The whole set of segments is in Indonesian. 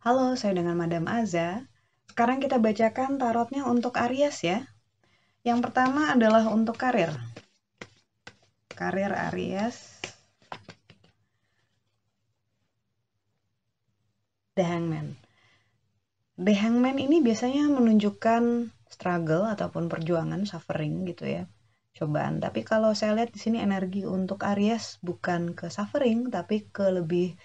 Halo, saya dengan Madam Aza. Sekarang kita bacakan tarotnya untuk Aries ya. Yang pertama adalah untuk karir. Karir Aries. The Hangman. The Hangman ini biasanya menunjukkan struggle ataupun perjuangan, suffering gitu ya. Cobaan. Tapi kalau saya lihat di sini energi untuk Aries bukan ke suffering tapi ke lebih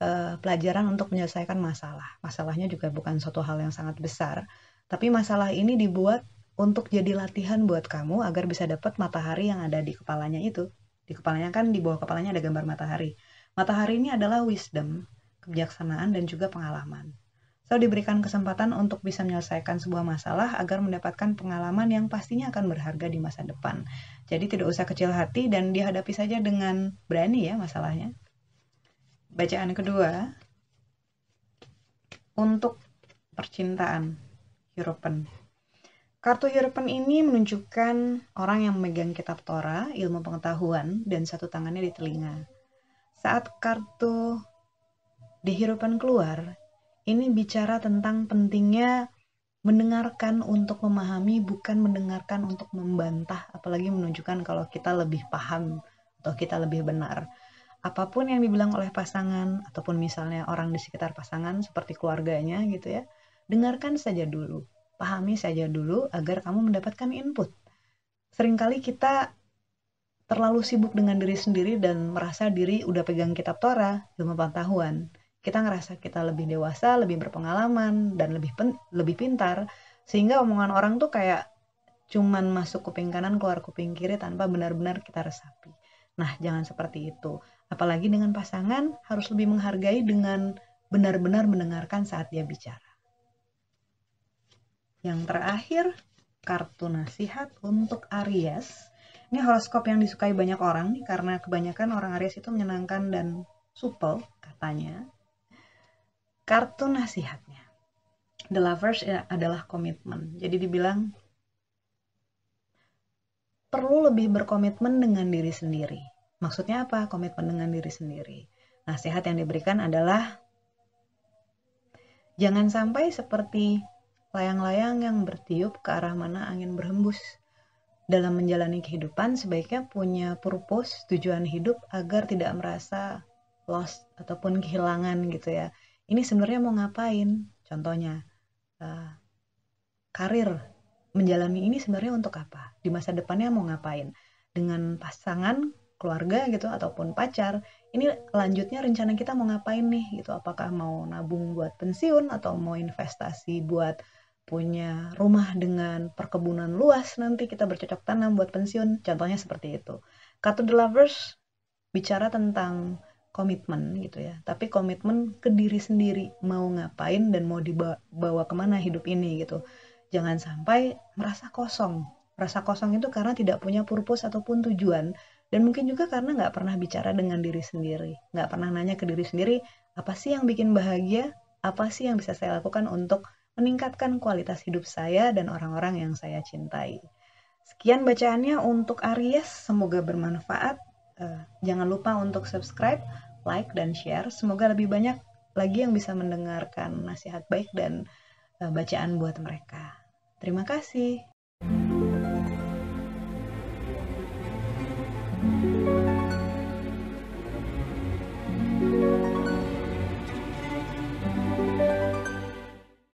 uh, pelajaran untuk menyelesaikan masalah. Masalahnya juga bukan suatu hal yang sangat besar, tapi masalah ini dibuat untuk jadi latihan buat kamu agar bisa dapat matahari yang ada di kepalanya itu. Di kepalanya kan di bawah kepalanya ada gambar matahari. Matahari ini adalah wisdom, kebijaksanaan dan juga pengalaman. So, diberikan kesempatan untuk bisa menyelesaikan sebuah masalah agar mendapatkan pengalaman yang pastinya akan berharga di masa depan. Jadi tidak usah kecil hati dan dihadapi saja dengan berani ya masalahnya. Bacaan kedua, untuk percintaan, Europen. Kartu Europen ini menunjukkan orang yang memegang kitab Torah, ilmu pengetahuan, dan satu tangannya di telinga. Saat kartu di Europen keluar, ini bicara tentang pentingnya mendengarkan untuk memahami, bukan mendengarkan untuk membantah, apalagi menunjukkan kalau kita lebih paham atau kita lebih benar. Apa pun yang dibilang oleh pasangan, ataupun misalnya orang di sekitar pasangan, seperti keluarganya gitu ya, dengarkan saja dulu, pahami saja dulu agar kamu mendapatkan input. Seringkali kita terlalu sibuk dengan diri sendiri dan merasa diri udah pegang kitab Torah, ilmu pengetahuan kita ngerasa kita lebih dewasa, lebih berpengalaman, dan lebih pen, lebih pintar, sehingga omongan orang tuh kayak cuman masuk kuping kanan keluar kuping kiri tanpa benar-benar kita resapi. Nah, jangan seperti itu. Apalagi dengan pasangan harus lebih menghargai dengan benar-benar mendengarkan saat dia bicara. Yang terakhir, kartu nasihat untuk Aries. Ini horoskop yang disukai banyak orang nih karena kebanyakan orang Aries itu menyenangkan dan supel katanya. Kartu nasihatnya. The Lovers ya adalah komitmen. Jadi dibilang perlu lebih berkomitmen dengan diri sendiri. Maksudnya apa? Komitmen dengan diri sendiri. Nasihat yang diberikan adalah jangan sampai seperti layang-layang yang bertiup ke arah mana angin berhembus. Dalam menjalani kehidupan sebaiknya punya purpose, tujuan hidup agar tidak merasa lost ataupun kehilangan gitu ya ini sebenarnya mau ngapain contohnya uh, karir menjalani ini sebenarnya untuk apa di masa depannya mau ngapain. Dengan pasangan keluarga gitu ataupun pacar ini lanjutnya rencana kita mau ngapain nih gitu. Apakah mau nabung buat pensiun atau mau investasi buat punya rumah dengan perkebunan luas nanti kita bercocok tanam buat pensiun. Contohnya seperti itu. Kartu the lovers bicara tentang komitmen gitu ya. Tapi komitmen ke diri sendiri mau ngapain dan mau dibawa ke mana hidup ini gitu. Jangan sampai merasa kosong merasa kosong itu karena tidak punya purpose ataupun tujuan dan mungkin juga karena nggak pernah bicara dengan diri sendiri nggak pernah nanya ke diri sendiri apa sih yang bikin bahagia apa sih yang bisa saya lakukan untuk meningkatkan kualitas hidup saya dan orang-orang yang saya cintai sekian bacaannya untuk Aries semoga bermanfaat uh, jangan lupa untuk subscribe like dan share. Semoga lebih banyak lagi yang bisa mendengarkan nasihat baik dan uh, bacaan buat mereka. Terima kasih.